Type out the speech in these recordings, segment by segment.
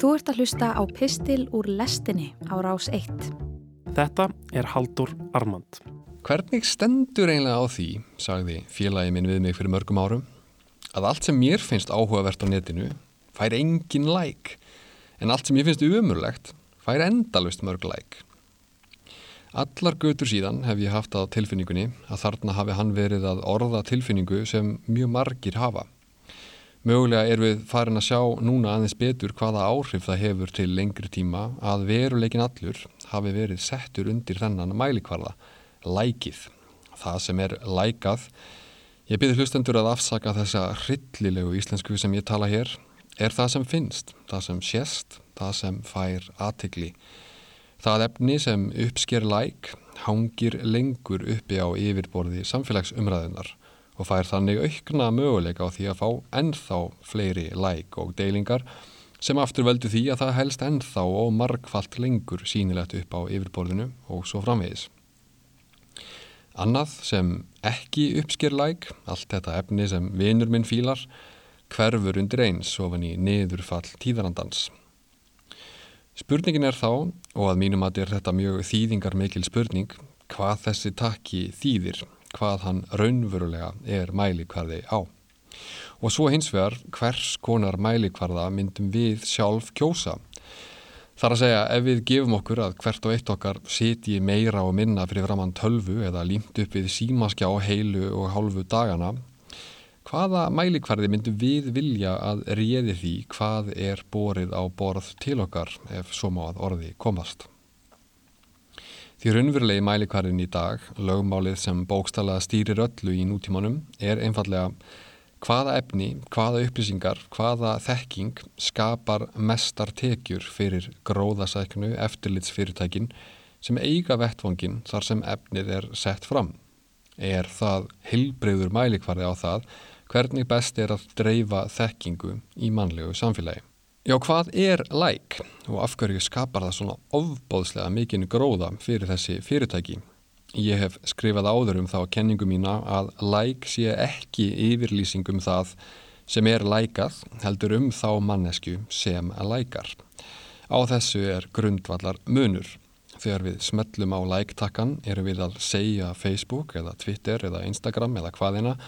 Þú ert að hlusta á Pistil úr lestinni á rás 1. Þetta er Haldur Armand. Hvernig stendur einlega á því, sagði félagi minn við mig fyrir mörgum árum, að allt sem mér finnst áhugavert á netinu fær engin læk, en allt sem ég finnst umurlegt fær endalust mörg læk. Allar götur síðan hef ég haft á tilfinningunni að þarna hafi hann verið að orða tilfinningu sem mjög margir hafa. Mögulega er við farin að sjá núna aðeins betur hvaða áhrif það hefur til lengri tíma að veruleikin allur hafi verið settur undir þennan mælikvarða, lækið. Það sem er lækað, ég byrði hlustendur að afsaka þessa hryllilegu íslensku sem ég tala hér, er það sem finnst, það sem sést, það sem fær aðtegli. Það efni sem uppsker læk hangir lengur uppi á yfirborði samfélagsumræðunar og fær þannig aukna möguleika á því að fá ennþá fleiri læk og deilingar sem aftur veldu því að það helst ennþá og margfalt lengur sínilegt upp á yfirborðinu og svo framvegis. Annað sem ekki uppsker læk, allt þetta efni sem vinur minn fílar, hverfur undir eins ofan í niðurfall tíðarandans. Spurningin er þá, og að mínum að þetta mjög þýðingar mikil spurning, hvað þessi takki þýðir hvað hann raunverulega er mælikvarði á. Og svo hins vegar hvers konar mælikvarða myndum við sjálf kjósa. Þar að segja ef við gefum okkur að hvert og eitt okkar siti meira og minna fyrir framann tölvu eða límt upp við símaskjá heilu og hálfu dagana, hvaða mælikvarði myndum við vilja að réði því hvað er borið á borð til okkar ef svo má að orði komast. Því raunverulegi mælikvarðin í dag, lögmálið sem bókstala stýrir öllu í nútímanum, er einfallega hvaða efni, hvaða upplýsingar, hvaða þekking skapar mestar tekjur fyrir gróðasæknu eftirlitsfyrirtækin sem eiga vettvangin þar sem efnið er sett fram. Er það hilbreyður mælikvarði á það hvernig best er að dreifa þekkingu í mannlegu samfélagi? Já, hvað er like og af hverju skapar það svona ofbóðslega mikinn gróða fyrir þessi fyrirtæki? Ég hef skrifað áður um þá kenningu mína að like sé ekki yfirlýsingum það sem er lækað heldur um þá mannesku sem lækar. Á þessu er grundvallar munur. Þegar við smellum á like-takkan erum við að segja Facebook eða Twitter eða Instagram eða hvaðina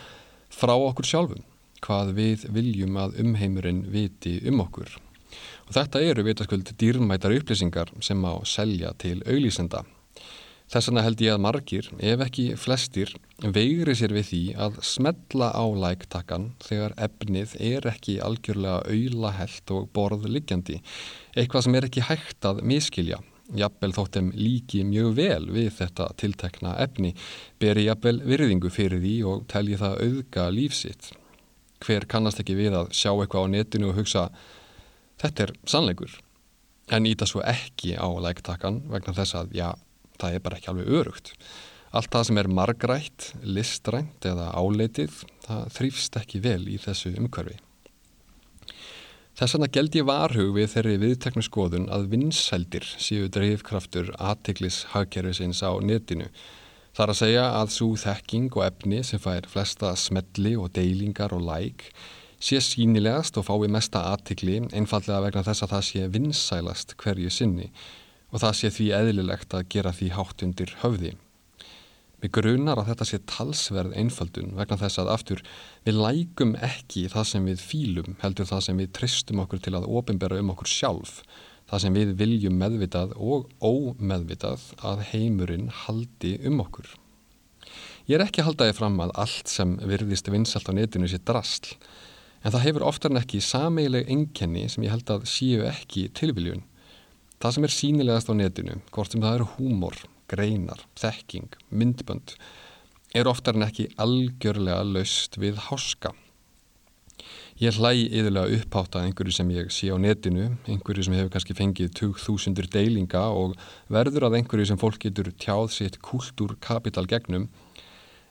frá okkur sjálfum hvað við viljum að umheimurinn viti um okkur. Og þetta eru vitaskuld dýrmætar upplýsingar sem á selja til auglísenda. Þess vegna held ég að margir, ef ekki flestir, veigri sér við því að smetla á læktakkan þegar efnið er ekki algjörlega auðlahelt og borðliggjandi. Eitthvað sem er ekki hægt að miskilja. Jafnvel þóttum líki mjög vel við þetta tiltekna efni, beri jafnvel virðingu fyrir því og telji það auðga lífsitt hver kannast ekki við að sjá eitthvað á netinu og hugsa þetta er sannleikur. En íta svo ekki á læktakkan vegna þess að já, það er bara ekki alveg örugt allt það sem er margrætt, listrænt eða áleitið það þrýfst ekki vel í þessu umhverfi. Þess vegna geld ég varhug við þeirri viðteknu skoðun að vinsældir séu dreifkraftur aðtiklis hagkerfisins á netinu Það er að segja að svo þekking og efni sem fær flesta smelli og deilingar og læk sé sínilegast og fái mesta aðtikli einfallega vegna þess að það sé vinsælast hverju sinni og það sé því eðlilegt að gera því hátt undir höfði. Við grunar að þetta sé talsverð einfaldun vegna þess að aftur við lækum ekki það sem við fýlum heldur það sem við tristum okkur til að ofinbera um okkur sjálf það sem við viljum meðvitað og ómeðvitað að heimurinn haldi um okkur. Ég er ekki að halda því fram að allt sem virðist vinsalt á netinu sé drasl, en það hefur oftar en ekki sameileg enkenni sem ég held að séu ekki tilviljun. Það sem er sínilegast á netinu, hvort sem það eru húmor, greinar, þekking, myndbönd, er oftar en ekki algjörlega laust við háska. Ég hlæ yfirlega upphátt að einhverju sem ég sé á netinu, einhverju sem hefur kannski fengið 2000 deilinga og verður að einhverju sem fólk getur tjáð sitt kultúrkapital gegnum.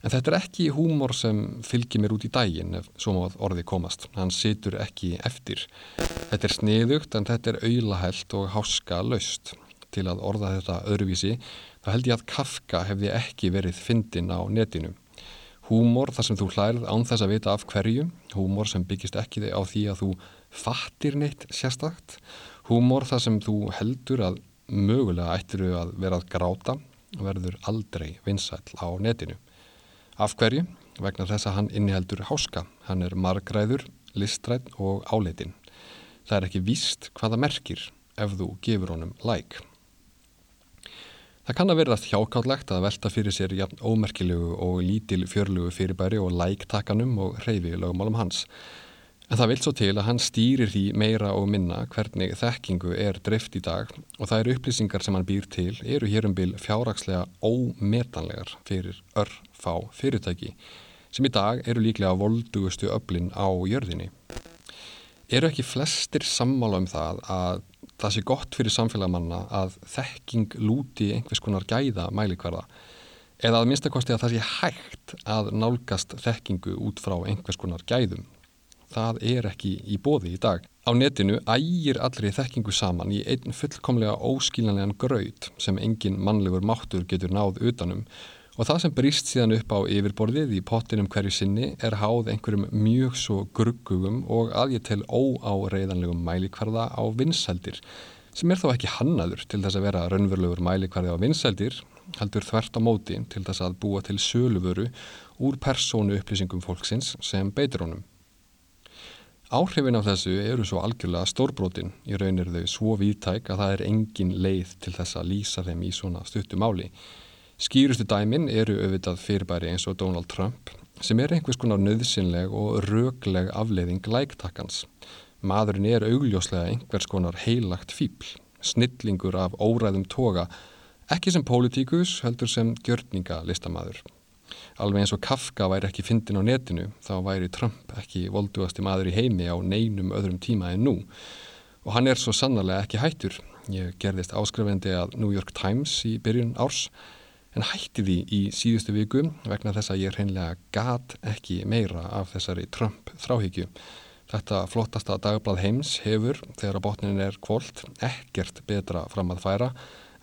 En þetta er ekki húmor sem fylgir mér út í dægin ef svo má orði komast. Hann situr ekki eftir. Þetta er sniðugt en þetta er auðlahælt og háska laust. Til að orða þetta öðruvísi, þá held ég að Kafka hefði ekki verið fyndin á netinu. Húmor þar sem þú hlærið án þess að vita af hverju, húmor sem byggist ekki á því að þú fattir neitt sérstakt, Húmor þar sem þú heldur að mögulega ættir þú að vera að gráta verður aldrei vinsæl á netinu. Af hverju? Vegna þess að hann inniheldur háska. Hann er margræður, listræð og áleitin. Það er ekki víst hvaða merkir ef þú gefur honum like. Það kann að verðast hjákáttlegt að velta fyrir sér jafn ómerkilegu og lítil fjörlugu fyrirbæri og læktakanum og hreyfi lögumálum hans. En það vil svo til að hann stýrir því meira og minna hvernig þekkingu er drift í dag og það eru upplýsingar sem hann býr til eru hér um bil fjárrakslega ómetanlegar fyrir örfá fyrirtæki sem í dag eru líklega voldugustu öflin á jörðinni. Eru ekki flestir sammála um það að það sé gott fyrir samfélagmanna að þekking lúti einhvers konar gæða mælikverða eða að minnstakosti að það sé hægt að nálgast þekkingu út frá einhvers konar gæðum. Það er ekki í bóði í dag. Á netinu ægir allri þekkingu saman í einn fullkomlega óskiljanlegan graut sem engin mannlegur máttur getur náð utanum og það sem brýst síðan upp á yfirborðið í pottinum hverju sinni er háð einhverjum mjög svo gruggugum og að ég tel óáreiðanlegum mælikvarða á vinsældir sem er þá ekki hannaður til þess að vera raunverulegur mælikvarði á vinsældir heldur þvert á móti til þess að búa til söluvöru úr persónu upplýsingum fólksins sem beitur honum. Áhrifin af þessu eru svo algjörlega stórbrotin í raunir þau svo viðtæk að það er engin leið til þess að lýsa þeim í svona stuttumáli. Skýrustu dæmin eru auðvitað fyrirbæri eins og Donald Trump sem er einhvers konar nöðsynleg og rögleg afleiðing lægtakkans. Maðurinn er augljóslega einhvers konar heilagt fíbl, snillingur af óræðum toga, ekki sem pólitíkus heldur sem gjörningalistamadur. Alveg eins og Kafka væri ekki fyndin á netinu, þá væri Trump ekki volduasti maður í heimi á neinum öðrum tíma en nú. Og hann er svo sannarlega ekki hættur. Ég gerðist áskrifendi að New York Times í byrjun árs en hætti því í síðustu viku vegna þess að ég hreinlega gat ekki meira af þessari Trump þráhyggju. Þetta flottasta dagblad heims hefur, þegar að botnin er kvólt, ekkert betra fram að færa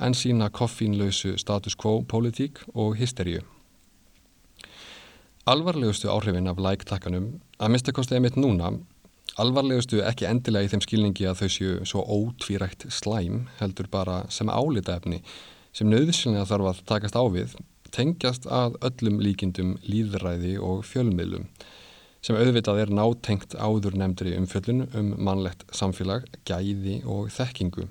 en sína koffínlausu status quo politík og hysteríu. Alvarlegustu áhrifin af læktakkanum, að mistakostið mitt núna, alvarlegustu ekki endilega í þeim skilningi að þau séu svo ótvírækt slæm heldur bara sem álita efni sem nöðsynlega þarf að takast á við tengjast að öllum líkindum líðræði og fjölmiðlum sem auðvitað er nátengt áður nefndri um fjöllun um mannlegt samfélag, gæði og þekkingu.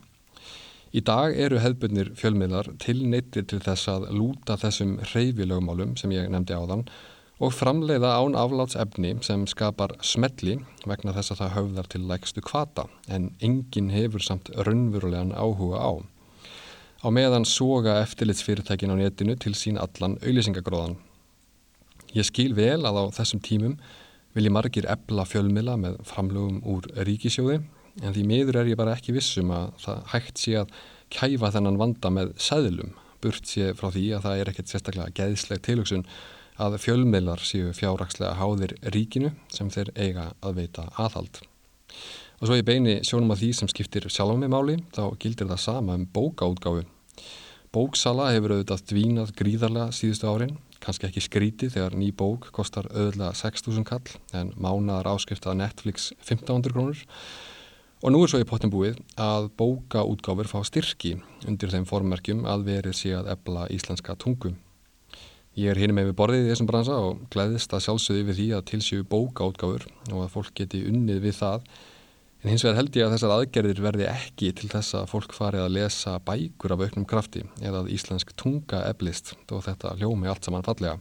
Í dag eru hefðbunir fjölmiðlar tilneittir til þess að lúta þessum hreyfilögmálum sem ég nefndi áðan og framleiða án afláts efni sem skapar smelli vegna þess að það höfðar til lækstu kvata en enginn hefur samt raunverulegan áhuga á á meðan soga eftirlitsfyrirtækin á netinu til sín allan auðlýsingagróðan. Ég skil vel að á þessum tímum vil ég margir ebla fjölmila með framlögum úr ríkisjóði en því miður er ég bara ekki vissum að það hægt sé að kæfa þennan vanda með sæðlum burt sé frá því að það er ekkert sérstaklega geðsleg tilöksun að fjölmilar séu fjárrakslega háðir ríkinu sem þeir eiga að veita aðhald. Og svo ég beini sjónum að því sem skiptir sjálf með máli, þá gildir það sama um bókaútgáfu. Bóksala hefur auðvitað dvínað gríðarlega síðustu árin, kannski ekki skríti þegar ný bók kostar auðvitað 6.000 kall en mánaðar áskrift að Netflix 1500 krónur. Og nú er svo í pottin búið að bókaútgáfur fá styrki undir þeim formmerkjum að verið sé að ebla íslenska tungu. Ég er hérna með við borðið í þessum bransa og gleðist að sjálfsögði við því að tilsjöfu bókaútgáfur og að fólk geti unnið við það En hins vegar held ég að þessar aðgerðir verði ekki til þess að fólk fari að lesa bækur af auknum krafti eða að íslensk tunga eblist og þetta hljómi allt saman fallega.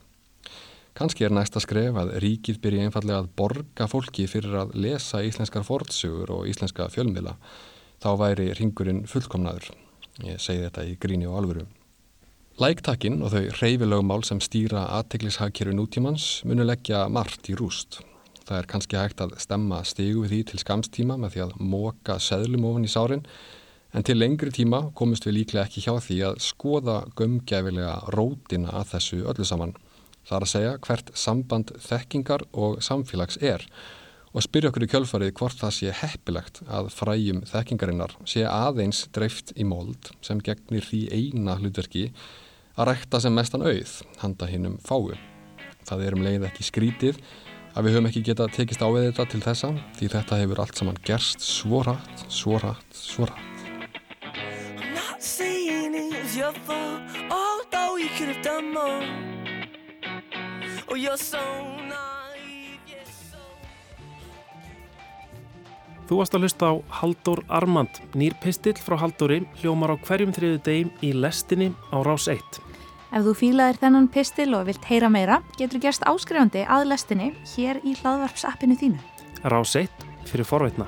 Kanski er næsta skref að ríkið byrja einfallega að borga fólki fyrir að lesa íslenskar fortsugur og íslenska fjölmiðla. Þá væri ringurinn fullkomnaður. Ég segi þetta í gríni og alvöru. Læktakinn og þau reyfilögumál sem stýra aðteglishagkerfi nútímans munu leggja margt í rúst. Það er kannski hægt að stemma stígu við því til skamstíma með því að móka seðlum ofan í sárin en til lengri tíma komist við líklega ekki hjá því að skoða gömgæfilega rótina að þessu öllu saman. Það er að segja hvert samband þekkingar og samfélags er og spyrja okkur í kjölfarið hvort það sé heppilegt að fræjum þekkingarinnar sé aðeins dreift í mold sem gegnir því eina hlutverki að rekta sem mestan auð handa hinnum fáu. Það er um leið ekki skrítið að við höfum ekki getað tekist á við þetta til þessa því þetta hefur allt saman gerst svo rætt, svo rætt, svo rætt. I'm not saying it was your fault, although you could have done more. Oh, you're so naive, yes, so. Þú varst að hlusta á Haldur Armand, nýr pistill frá Halduri, hljómar á hverjum þriðu degim í lestinni á rás 1. Ef þú fílaðir þennan pistil og vilt heyra meira, getur gerst áskrifandi að lestinni hér í hlaðvarpsappinu þínu. 1 fyrir forveitna.